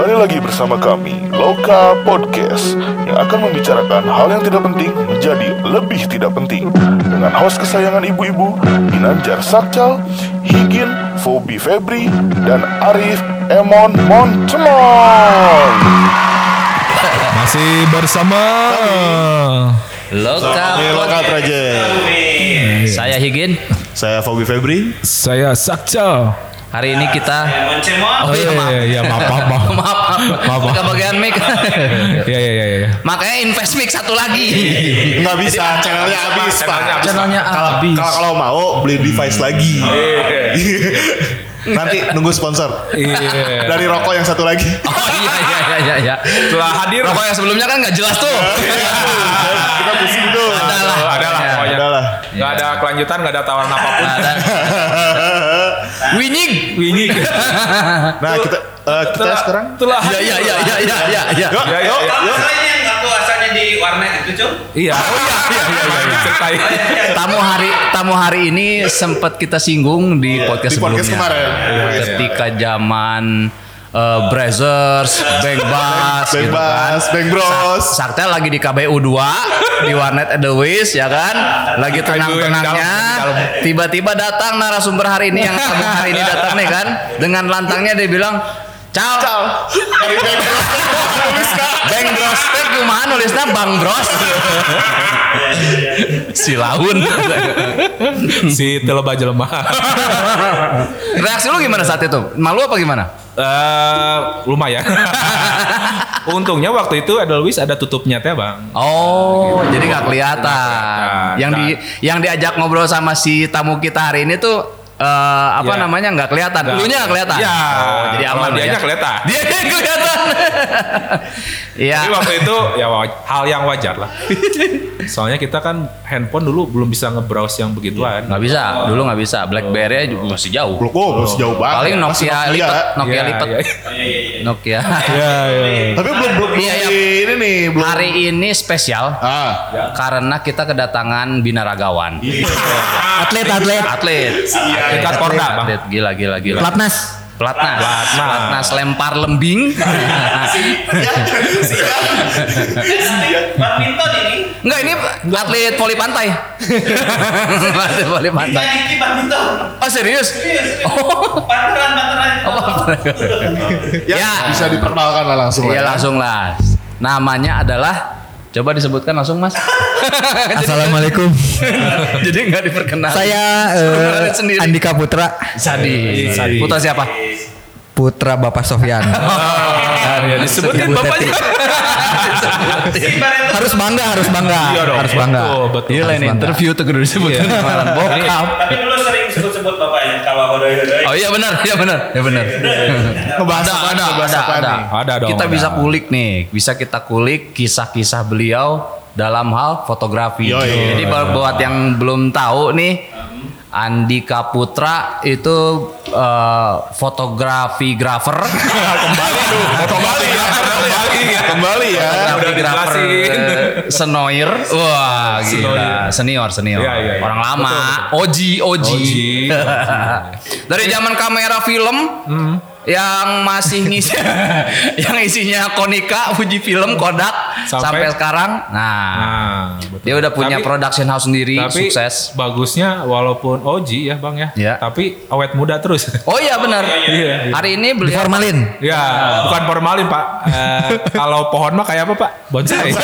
Kembali lagi bersama kami, Loka Podcast, yang akan membicarakan hal yang tidak penting menjadi lebih tidak penting. Dengan host kesayangan ibu-ibu, Ginanjar Sakcal, Higin, Fobi Febri, dan Arif Emon Montemon. Masih bersama Loka project. Saya Higin. Saya Fobi Febri. saya Sakcal. Hari ini kita Oh iya iya iya maaf maaf maaf. maaf maaf maaf. kebagian mic. Iya iya iya iya. Makanya invest mic satu lagi. Nggak bisa, channelnya habis pak. Channelnya habis. kalau kalau mau beli device lagi. Nanti nunggu sponsor. Iya. Dari rokok yang satu lagi. Oh iya iya iya iya. iya. Setelah hadir Rokok yang sebelumnya kan nggak jelas tuh. Kita pusing tuh. Ada lah. ada lah Ya. pokoknya. Ada lah. Nggak ada kelanjutan, nggak ada tawaran apa pun. Winning. Winning. Nah kita eh, kita sekarang. Telah. Iya iya iya iya iya iya. iya. Yuk, Ya, ya, yuk, ya. yuk. Kalau ini yang aku asalnya di warnet itu cum Iya. Oh iya iya iya iya. Ceritain. Tamu hari tamu hari ini sempat kita singgung di podcast Di podcast sebelumnya. kemarin. Ketika zaman eh, Brazzers, Bang Bass, Bang gitu kan. Bang Bros. Sa- Saktel lagi di KBU 2 di warnet Edelweiss ya kan. Lagi tenang-tenangnya tiba-tiba datang narasumber hari ini yang hari ini datang nih kan. Dengan lantangnya dia bilang Ciao. Ciao. Dari Bang Bros. Bang Bros teh kumaha nulisna Bang Bros. si laun. Si teleba jelema. Reaksi lu gimana saat itu? Malu apa gimana? Eh lumayan. Untungnya waktu itu Edelweiss ada tutupnya teh bang. Oh, jadi nggak kelihatan. kelihatan. Yang di yang diajak ngobrol sama si tamu kita hari ini tuh eh, apa Ya. namanya nggak kelihatan. Nggak. Dulunya nggak kelihatan. Ya, Oh, jadi aman dianya ya. kelihatan. Dia kelihatan. Iya. Tapi waktu itu ya hal yang wajar lah. Soalnya kita kan handphone dulu belum bisa nge-browse yang begituan. Nggak bisa, dulu nggak bisa. BlackBerry juga masih jauh. Oh, masih jauh banget. Paling Nokia lipat, Nokia Iya, lipat, iya. Nokia. Iya, iya. Tapi belum belum Iya, iya. ini nih belum. Hari ini spesial Ah. karena kita kedatangan binaragawan. Atlet, atlet. Atlet. Tingkat Porda, Bang. Atlet gila gila gila. Platnas. Pelatnas. Pelatnas. Pelatnas lempar lembing. badminton ini Enggak ini atlet voli pantai. atlet voli pantai. Badminton Oh serius? Serius. Oh. Panteran Ya, Ya. bisa diperkenalkan lah langsung Iya ya. langsung lah. Namanya adalah Coba disebutkan langsung mas. Assalamualaikum. Jadi nggak diperkenalkan. Saya sendiri. Andika Putra, Sadi. Sadi. Putra siapa? Putra Bapak Sofyan. Ya, disebutin bapaknya. harus bangga, harus bangga, Iya dong, harus bangga. betul, betul. Iya bangga. interview tuh kudu disebutkan kemarin. Bokap. tapi dulu sering sebut-sebut bapaknya kalau hodoi-hodoi Oh iya benar, iya benar, iya benar. Ngebahas ada, ada, ada, ada. Ada dong, Kita bisa kulik nih, bisa kita kulik kisah-kisah beliau dalam hal fotografi. Yoi. Jadi buat buat yang belum tahu nih, Andika Putra itu eh, fotografi grafer. Kembali tuh, kembali ya, kembali ya. Kembali ya. Fotografi grafer eh, senoir. Wah, gila. Senior, senior. Iya, iya, iya. Orang lama. Oji, oji. Oji. Dari zaman kamera film yang masih ngisi yang isinya Konica, Fuji Film, Kodak sampai, Sampai- sekarang. Nah, Nah, betul. dia udah punya Tapi- production house sendiri, Tapi sukses. bagusnya walaupun Oji ya bang ya, Iya. tapi awet muda terus. Oh iya benar. Iya. Hari ini beliau Formalin. ya, bukan formalin pak. Eh, kalau pohon mah kayak apa pak? Bonsai.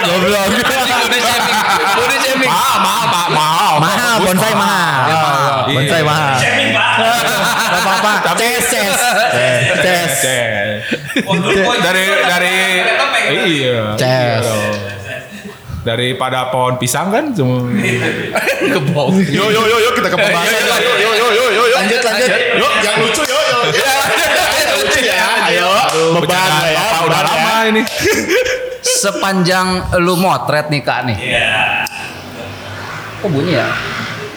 Goblok. Udah shaming. Udah shaming. mahal, mahal pak, mahal. Mahal, bonsai mahal. Ya, mahal. Iya. Bonsai mahal. shaming pak Apa-apa. Ces, ces. Dari dari iya. Ces. Daripada pohon pisang kan semua. Kebau. Yo yo yo yo kita ke pembahasan. Yo yo yo yo yo yo. yo. Lanjut, lanjut. Yo, yang lucu yo yo. Yang lucu ya. Ayo. Beban ya. Bapak udah ya. lama ini. Sepanjang lu motret nih Kak nih. Kok bunyi ya?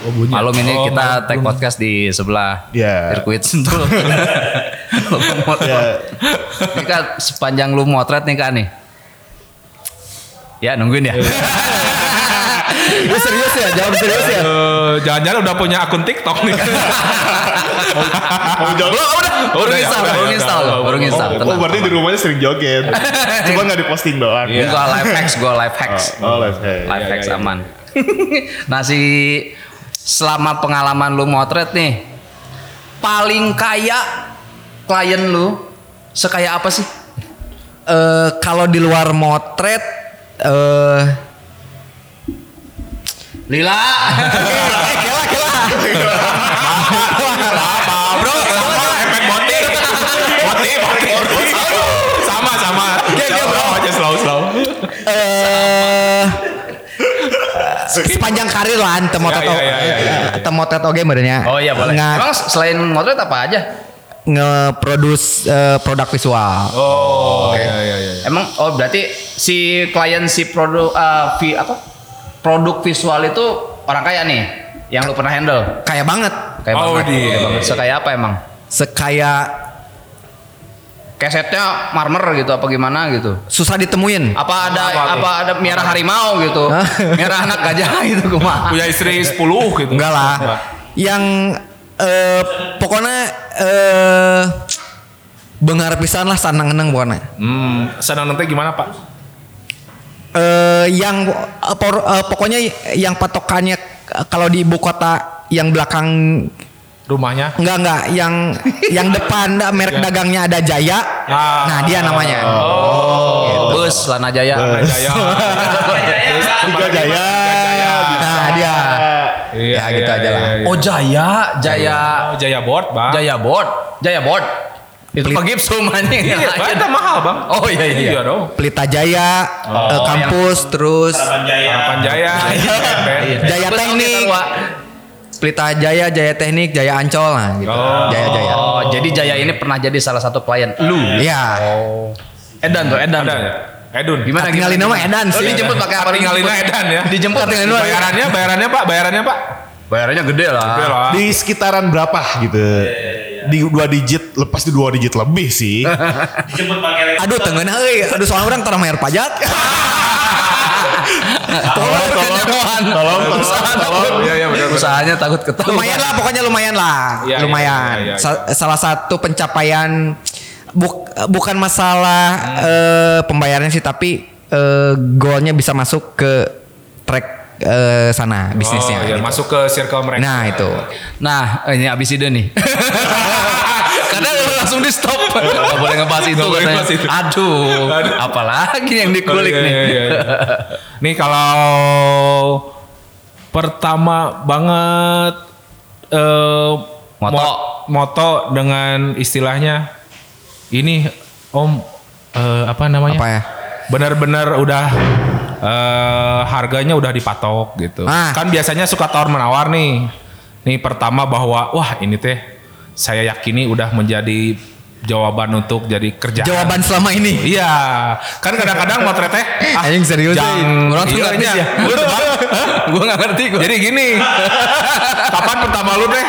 Oh, bunyi. Malum ini Oh, kita malum. take podcast di sebelah Iya. Irquid Sentul. Lu motret. Ya. Ini Kak sepanjang lu motret nih Kak nih. Ya nungguin ya. Lu serius ya? Jawab serius ya? Eh, Jangan-jangan udah punya akun TikTok nih. Udah. Oh, Baru udah ya, install, udah, baru ya, install, udah, baru udah. install. Oh, Tenang. berarti di rumahnya sering joget. Cuma nggak diposting doang. Gua live hacks, gua live hacks. Oh, live hack. Live Iya, hacks iya, aman. nah si selama pengalaman lu motret nih, paling kaya klien lu sekaya apa sih? Eh, kalau di luar motret eh Lila. kela. Bro, sama efek boti. Boti, boti. Sama, sama. Slow aja, slow, slow. Eh sepanjang karir lah ante motret Ya, ya, ya, ya, ante motret oge benernya. Oh iya boleh. Nge Emang selain motret apa aja? nge-produce eh, produk visual. Oh, iya, iya, iya. Emang oh berarti si klien si produk eh, vi- apa? Produk visual itu orang kaya nih yang lu pernah handle. Kayak banget. Kayak Oh, banget. di- Kayak banget. Sekaya apa emang? Sekaya Kesetnya marmer gitu apa gimana gitu? susah ditemuin. Apa ada Apa apa, ada miara harimau gitu? Miara anak gajah gitu kumaha? Punya istri 10 gitu. Enggak lah. Yang eh pokoknya eh bengar pisan lah sanang eneng pokoknya. Hmm, senang nanti gimana, Pak? eh yang eh, por- eh, pokoknya yang patokannya eh, kalau di ibu kota yang belakang Rumahnya? enggak enggak yang yang depan merek dagangnya ada Jaya. Ah. Nah, dia namanya. Bus Lana Jaya. Jaya. Tiga Jaya. Nah, dia. Iya, Ya, gitu iya, aja lah. iya, iya. Oh Jaya, Jaya, Oh, Jaya Board, Bang. Jaya Board, Jaya Board. Itu Pelit- Pak Gipsum anjing. Iya, itu mahal, Bang. Oh iya iya. Iya dong. Pelita Jaya, eh, kampus terus Panjaya. Harapan Jaya. Iya. Jaya Terus Teknik. Pelita Jaya, Jaya Teknik, Jaya Ancol lah gitu. Oh. Jaya Jaya. Oh, jadi Jaya ini pernah jadi salah satu klien lu. Iya. Edan tuh, Edan. Ada tuh. ya? Edun. Gimana Tinggalin nama Edan Oh, sih. dijemput pakai apa? Tinggalinnya Edan ya. Dijemput Tinggalin nama. Bayarannya, bayarannya Pak, bayarannya Pak. Bayarannya gede lah. Oke lah. Di sekitaran berapa gitu? Di dua digit, lepas di dua digit lebih sih. Dijemput pakai Aduh, tengen euy. Aduh, soalnya orang tara bayar pajak. Tolong, tolong, tolong, tolong, Iya, iya, benar, Usahanya takut ketahuan. lumayan lah pokoknya lumayan lah Iya, iya, lumayan iya, iya, Sa- salah satu pencapaian buk- bukan masalah eh, pembayarannya sih tapi eh, goalnya bisa masuk ke track eh, sana bisnisnya Oh, iya, gitu. masuk ke circle mereka. nah itu Nah, ini abis ide nih. Karena langsung di stop. Gak boleh ngebahas itu boleh katanya. itu. Aduh, Aduh. apalagi yang dikulik Iya, nih. iya, iya, iya. Nih kalau pertama banget eh Moto. mo- moto dengan istilahnya ini Om eh, apa namanya? apa ya Benar-benar udah eh harganya udah dipatok gitu. Ah. Kan biasanya suka tawar menawar nih. Nih pertama bahwa wah ini teh saya yakini udah menjadi jawaban untuk jadi kerjaan. jawaban selama ini Iya, kan kadang-kadang motret teh ah, Anjing serius, jangan- Orang tuh iya, nggak ngerti iya. ya. Gue gak ngerti gue. Jadi gini, kapan pertama lu teh?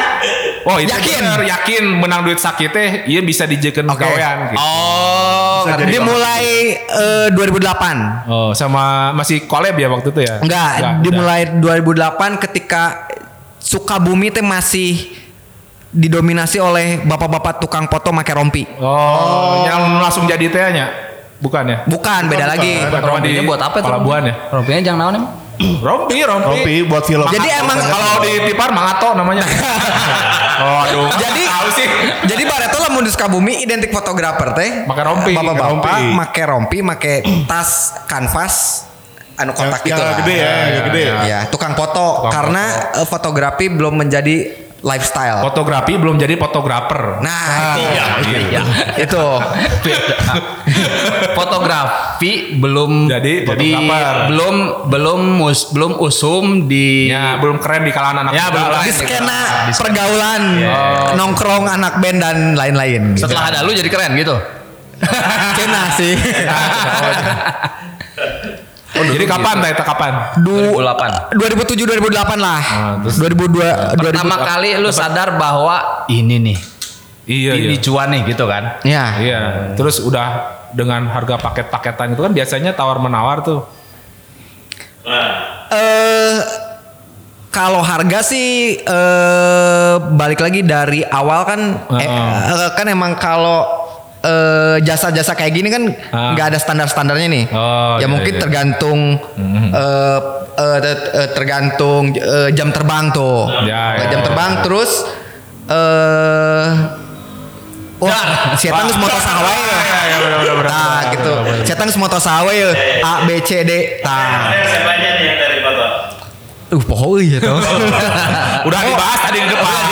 Oh itu Yakin? bener, yakin menang duit sakit teh, iya bisa dijeken Oke. gawean gitu. Oh, ngerti. dimulai eh, 2008 Oh, sama masih collab ya waktu itu ya? enggak dimulai 2008 ketika Sukabumi teh masih didominasi oleh bapak-bapak tukang foto make rompi Oh, yang langsung jadi tehnya? Bukan ya? bukan beda lagi Bukan, Rompinya buat apa tuh? Pelabuhan ya? Rompinya jangan naon emang? Rompi, rompi. Rompi buat film. Jadi emang- kalau di Tipar Mangato namanya. oh, aduh. Jadi tahu sih. Jadi Bareto lamun di Sukabumi identik fotografer teh. Make rompi. Bapak-bapak Rompi. make rompi, make tas kanvas anu kotak yang gitu lah. gede ya, yang gede. Ya, tukang foto Tukang karena eh, fotografi belum menjadi lifestyle. Fotografi belum jadi fotografer. Nah, itu. Iya. itu. Fotografi belum Jadi di- fotografer. belum belum mus, belum usum di Ya, belum keren di kalangan anak Ya, belum lah. Di skena Di skena. pergaulan, nongkrong anak band dan lain-lain. Gitu. setelah ada lu jadi keren gitu. Skena sih. Oh, jadi kapan teh kapan? Du- 2008. 2007 2008 lah. Ah, terus- 2002 Pertama 2000 kali lu sadar bahwa ini nih, Iya, ini iya. cuan nih gitu kan. Ya. Iya. Terus udah dengan harga paket-paketan itu kan biasanya tawar menawar tuh. Nah, eh kalau harga sih eh balik lagi dari awal kan eh, eh, kan emang kalau eh, jasa-jasa kayak gini kan Ah. nggak ada standar-standarnya nih. Oh, ya iya, mungkin iya. tergantung eh, eh, te- eh, tergantung eh, jam terbang tuh. Ya, ya. jam terbang terus eh Wah, setan geus moto ya. ya. Nah, gitu. Setan geus moto saha wae ya. A B C D. Nah, Ada siapa aja nih yang dari foto? Uh poho euy ya. Udah dibahas tadi yang depan.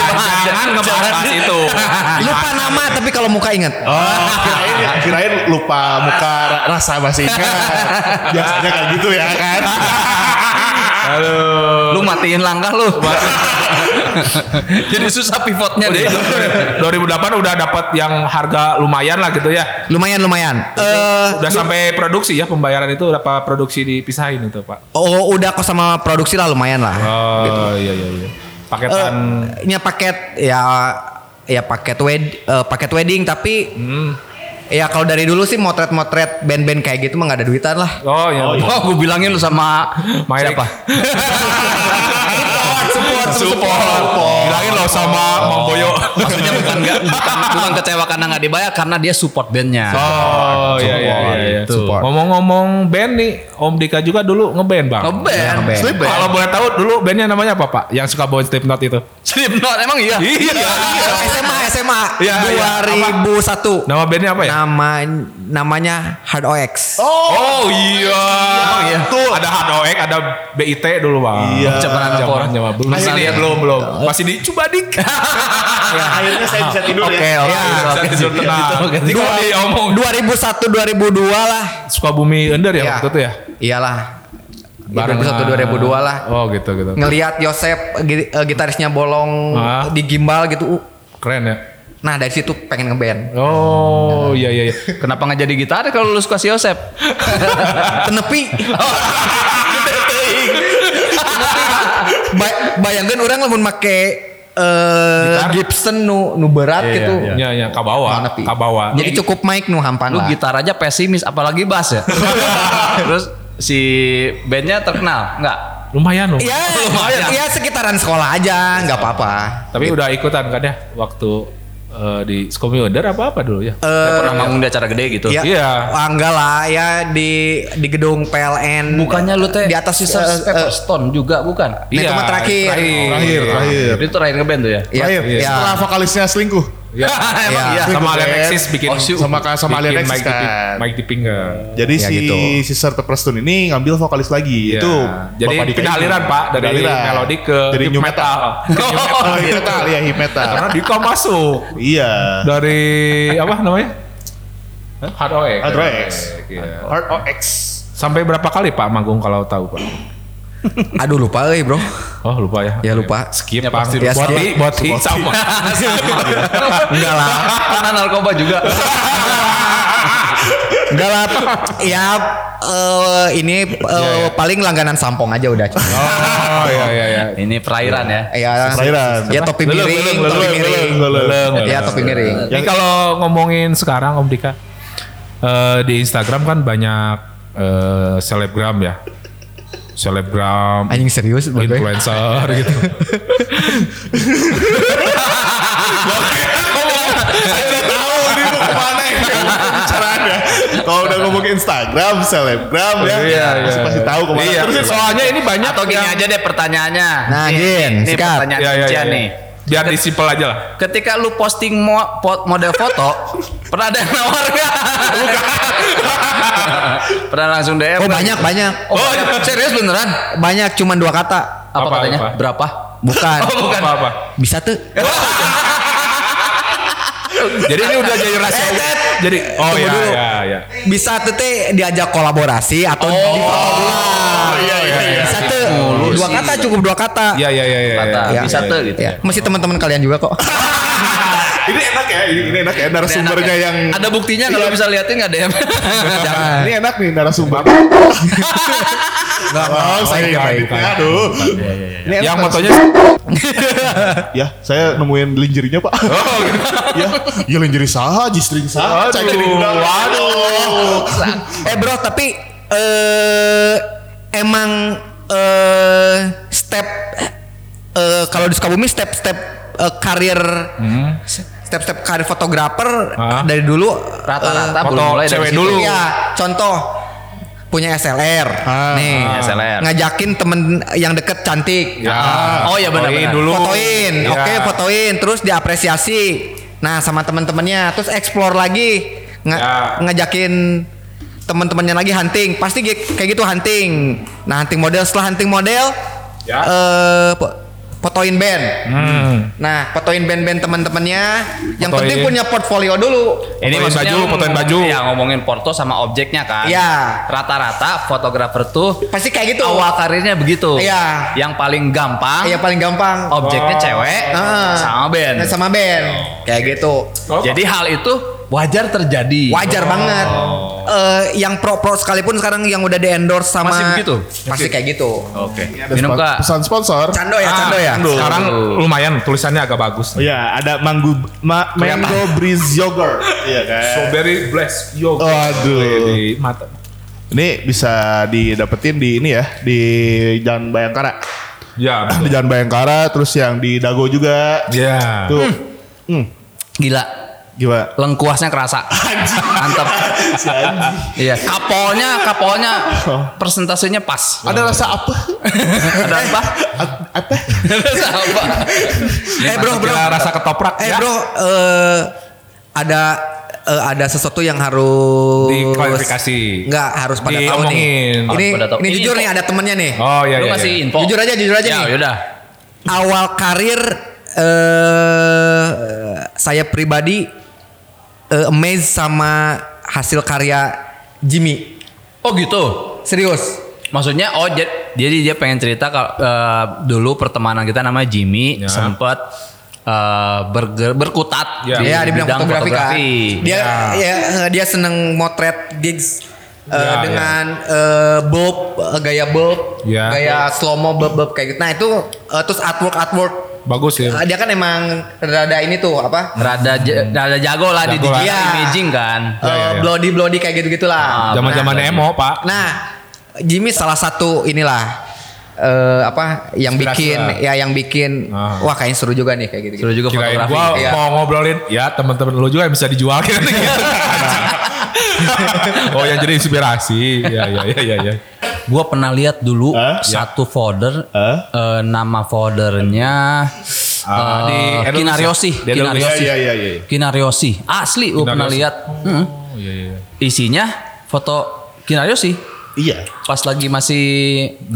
Jangan ngebahas itu. Lupa nama tapi kalau muka inget. Oh, kirain, kirain lupa muka ra- rasa masih ingat. Biasanya kayak gitu ya kan. Lu matiin langkah lu. Jadi susah pivotnya deh. 2008 udah dapat yang harga lumayan lah gitu ya. Lumayan lumayan. Eh Udah sampai produksi ya pembayaran itu apa produksi dipisahin itu pak? oh udah kok sama produksi lah lumayan lah. Oh iya iya iya. Paketan Eh, nya paket ya ya paket wed eh, paket wedding tapi ya kalau dari dulu sih motret-motret band-band kayak gitu mah nggak ada duitan lah. Oh iya. Oh, gue bilangin lu sama Mike. siapa? support, Support. Bilangin lo sama Mang Boyo. Maksudnya bukan nggak bukan, bukan kecewa karena nggak dibayar karena dia support bandnya. Oh iya iya iya. iya. Support. Ngomong-ngomong band nih, Om Dika juga dulu ngeband bang. Ngeband. ngeband. Slipknot. Kalau boleh tahu dulu bandnya namanya apa pak? Yang suka bawain Slipknot itu? Slipknot emang iya. Iya. SMA SMA Iya, iya. 2001. Nama bandnya apa ya? Nama namanya Hard OX. Oh, iya. iya. Tuh ada Hard OX, ada BIT dulu bang. Iya. Zaman Zaman zaman belum Masih di- belum belum masih di Cubadik. Akhirnya saya bisa tidur Oke, ya. oke. Ya, Bisa oke. tidur tenang. Diomong 2001 2002 lah. Sukabumi Ender ya Iya. waktu itu ya. Iyalah. Bareng 2001 2002 lah. Oh gitu gitu. Ngelihat Yosep eh, gitarisnya bolong Ah. di gimbal gitu. uh. Keren ya. Nah dari situ pengen ngeband. Oh iya iya iya. Kenapa nggak jadi gitar kalau lu suka si Yosep? Tenepi. Ba- bayangkan orang lamun make eh Gitar? Gibson nu nu berat Iya, gitu. iya. Iya iya kabawa. Nah, nepi. Kabawa. Jadi cukup mic nu hampan Lu lah. gitar aja pesimis apalagi bass ya. Terus si bandnya terkenal nggak? Lumayan loh. Iya, Lumayan. iya sekitaran sekolah aja, nggak apa-apa. Tapi udah ikutan kan ya waktu eh, di Sukabumi Ender apa apa dulu ya? Saya pernah manggung di acara gede gitu. Iya. Iya. Ah, enggak lah, ya di di gedung PLN. Bukannya lu teh di atas si eh, eh, Pepperstone juga bukan? Nah, itu mah terakhir. Terakhir, terakhir. Itu terakhir ngeband tuh ya? Iya, Terakhir. iya. Setelah vokalisnya selingkuh. Iya. Emang Iya. iya. Sama. Alexis bikin Oh, si- sama sama Mike di, kan. Mike di Pinggang. Jadi Ya, si gitu. si Sister Preston ini ngambil vokalis lagi. Iya. Itu jadi pindah aliran Pak dari aliran. melodi ke Jadi hip new metal. metal. Oh, hip metal ya, hip metal. Karena Dika masuk Iya. dari apa namanya? Hard OX. Hard OX. Iya. Hard OX. Sampai berapa kali Pak manggung kalau tahu Pak? Aduh lupa euy, Bro. Oh lupa ya. Ya lupa. Skip Ya, pasti lupa. Boti, boti sama. Enggak lah. Karena narkoba juga. Enggak lah. ya eh, ini eh, paling langganan sampong aja udah. Oh iya iya iya. Ini perairan ya. Ya, Perairan. ya topi miring, topi miring. Ya topi miring. Ini kalau ngomongin sekarang Om Dika eh, di Instagram kan banyak eh, selebgram ya. Selebgram, Anjing serius influencer gitu. tahu ini mau ke mana ya. Kalau udah ngomongin Instagram, selebgram ya, Iya, iya. pasti pasti tahu ke mana. Iya, Terus soalnya ini banyak Atau gini yang- aja deh pertanyaannya. Nah, Gin, Ini sikat. pertanyaan Iya, iya, kuncian iya. nih. Biar disimpel aja lah. Ketika lu posting mo model foto, pernah ada yang nawar nggak? pernah langsung DM? Oh nggak? banyak banyak. Oh, banyak. serius beneran? Banyak cuman dua kata. Apa, Apa, katanya? apa? Berapa? Bukan. Oh, bukan. Apa apa. Bisa tuh. Jadi ini udah jadi rahasia. Jadi oh iya dulu. iya iya. Bisa tuh teh diajak kolaborasi atau di Oh, iya iya iya. Bisa tuh. Dua kata cukup dua kata. Iya iya iya iya. Kata iya. bisa Iya, tuh iya. gitu. Ya, masih teman-teman kalian juga kok. Ini enak ya, ini, enak ya narasumbernya yang Ada buktinya kalau bisa liatin nggak DM? Jangan. ini enak nih narasumber. Enggak Oh, saya baik. Aduh. Ini enak Yang narasumber. motonya Ya, saya nemuin linjerinya, Pak. Oh, gitu. ya, ya linjeri saha, G-string saha. Waduh. Eh bro, tapi eh emang eh step eh, kalau di Sukabumi step-step eh, karir step-step karir fotografer Ah. dari dulu Rata-rata eh, foto belum mulai dari cewek situ. dulu. Ya, contoh punya SLR. nih, Ah, SLR. ngajakin temen yang deket cantik. Ya. Oh, iya, benar-benar. Fotoin dulu. Fotoin, Ya. oke fotoin, terus diapresiasi. Nah sama teman-temannya, terus explore lagi, Nga- Ya. ngajakin teman-temannya lagi hunting, pasti kayak gitu hunting. Nah hunting model setelah hunting model, Ya. eh, po- fotoin band. Hmm. Nah fotoin band-band teman-temannya, yang penting punya portfolio dulu. Ini Fotoin maksudnya baju, fotoin baju. Ya ngomongin porto sama objeknya kan. Iya. Rata-rata fotografer tuh Pasti kayak gitu. awal karirnya begitu. Iya. Yang paling gampang Yang paling gampang. objeknya cewek Ah. sama band. Sama band, kayak gitu. Jadi hal itu wajar terjadi. Wajar banget. Eh, yang pro-pro sekalipun sekarang yang udah di endorse sama Masih begitu? Pasti kayak gitu. Oke. Ada Minum spo- kak. Pesan sponsor. Cando ya, cando ya. Ah, Sekarang lumayan tulisannya agak bagus. Oh iya, ada mango ma- mango breeze yogurt. Iya kan. Strawberry blast yogurt. Waduh. Di mata. Ini bisa didapetin di ini ya, di Jalan Bayangkara. Ya. Di Jalan Bayangkara, terus yang di Dago juga. Ya. Tuh. Hmm. Gila. Gimana? Lengkuasnya kerasa. Mantap. Iya. Kapolnya, kapolnya persentasenya pas. Ada rasa apa? Ada apa? apa? Rasa apa? Eh bro, bro. Rasa ketoprak. Eh ya. bro, eh ada eh, ada sesuatu yang harus Diklarifikasi. Enggak harus pada tahu nih. Diomongin. Ini pada tahu. ini Ini jujur info. nih ada temennya nih. Oh iya Lu iya. kasih iya. info. Jujur aja, jujur aja ya, nih. Yaudah. Awal karir eh saya pribadi eh, amazed sama hasil karya Jimmy. Oh gitu. Serius. Maksudnya oh jad- jadi dia pengen cerita kalau eh, dulu pertemanan kita namanya Jimmy Ya. sempat eh, berger- berkutat Ya. Dia bilang bidang fotografi, kan. Dia Ya. ya, dia seneng motret gigs eh, Ya, dengan eh, bulb, eh, gaya bulb, Ya. gaya slow mo bulb, bulb kayak gitu. Nah, itu eh, terus artwork artwork Bagus ya. Dia kan emang rada ini tuh apa? rada rada jago lah di Jago lah. digital Iya. imaging kan. Eh, ya, ya. Bloody bloody kayak gitu-gitulah. Ah, Zaman-zaman benar. emo, Pak. Nah, Jimmy salah satu inilah eh, apa yang Inspirasi bikin lah. ya yang bikin Ah. wah kayaknya seru juga nih kayak gitu. Suruh juga Kirain fotografi. gua Iya. mau ngobrolin ya teman-teman lu juga yang bisa dijual kan oh yang jadi inspirasi ya ya ya ya ya Gua pernah lihat dulu Hah? satu folder Hah? eh, nama foldernya Ah, di eh, Indonesia. Kinariosi, Di. Kinariosi. Iya, iya, iya, iya. Kinariosi. Asli gua pernah lihat. Hmm. oh iya iya Isinya foto Kinariosi Iya. pas lagi masih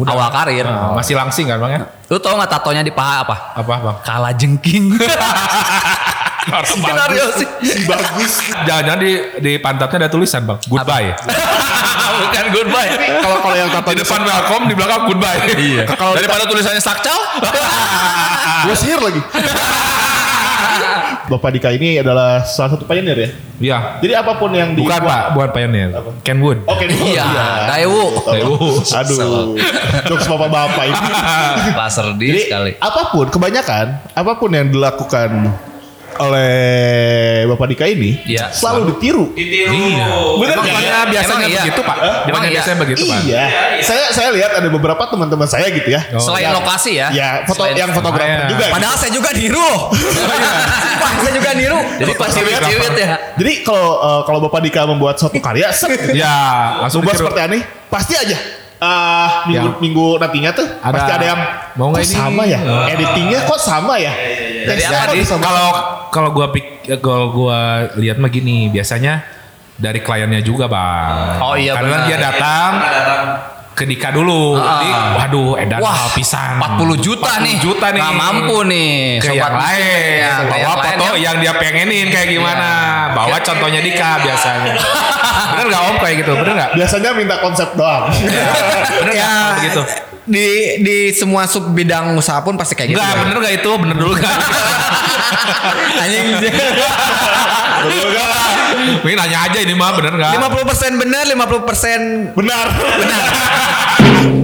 awal karir. Ah, masih langsing kan bang ya Lu tau gak tatonya di paha apa? apa bang Kala jengking. Kinariosi. Si bagus. jangan-jangan di di pantatnya ada tulisan bang goodbye Bukan goodbye. Kalau kalau yang tato di depan welcome di belakang goodbye iya Kalau Daripada tulisannya sakcal. Gue sihir lagi. Bapak Dika ini adalah salah satu pioneer ya. iya Jadi apa pun yang bukan dibuat- pak bukan pioneer Kenwood Oke, Iya, Daewoo. Daewoo. Aduh, jokes bapak-bapak ini. Laser di sekali. apa pun, kebanyakan apa pun yang dilakukan oleh Bapak Dika ini Iya. selalu ditiru. Ditiru. Iya. Nggak? bukannya biasanya iya? begitu pak Emang iya? biasanya begitu pak Iya. Saya saya lihat ada beberapa teman-teman saya gitu ya. Oh. Selain Yang- lokasi ya. Ya, foto Selain- yang fotografer juga. gitu. Padahal saya juga niru. Sumpah, saya juga niru. Jadi pas ciwit-ciwit ya. Jadi kalau eh, kalau Bapak Dika membuat suatu karya, set, ya langsung ditiru. seperti aneh, pasti aja. ah minggu, Ya. minggu nantinya tuh Ada- pasti ada yang mau nggak kok ini? sama ya Oh. editingnya kok sama ya Jadi Teksnya apa kok di- sama? Kalau kalau gua pik kalau gua lihat mah gini, biasanya dari kliennya juga, Bang. Oh iya, Karena benar. dia datang ke Dika dulu. Ah. Jadi, waduh, edan Wah, hal pisan. 40 juta 40 nih. juta nih. Nggak mampu nih. Ke Sobat yang lain. Ya, Bawa yang lain foto ya. yang dia pengenin kayak gimana. Bawa contohnya Dika biasanya. bener gak Om kayak gitu? Bener gak? biasanya minta konsep doang Bener ya, gak? Begitu. Di di semua sub bidang usaha pun pasti kayak gitu. Enggak, ya. bener gak itu? Bener dulu gak? Anjing. Ini nanya aja ini mah bener gak? 50% benar, 50% benar benar.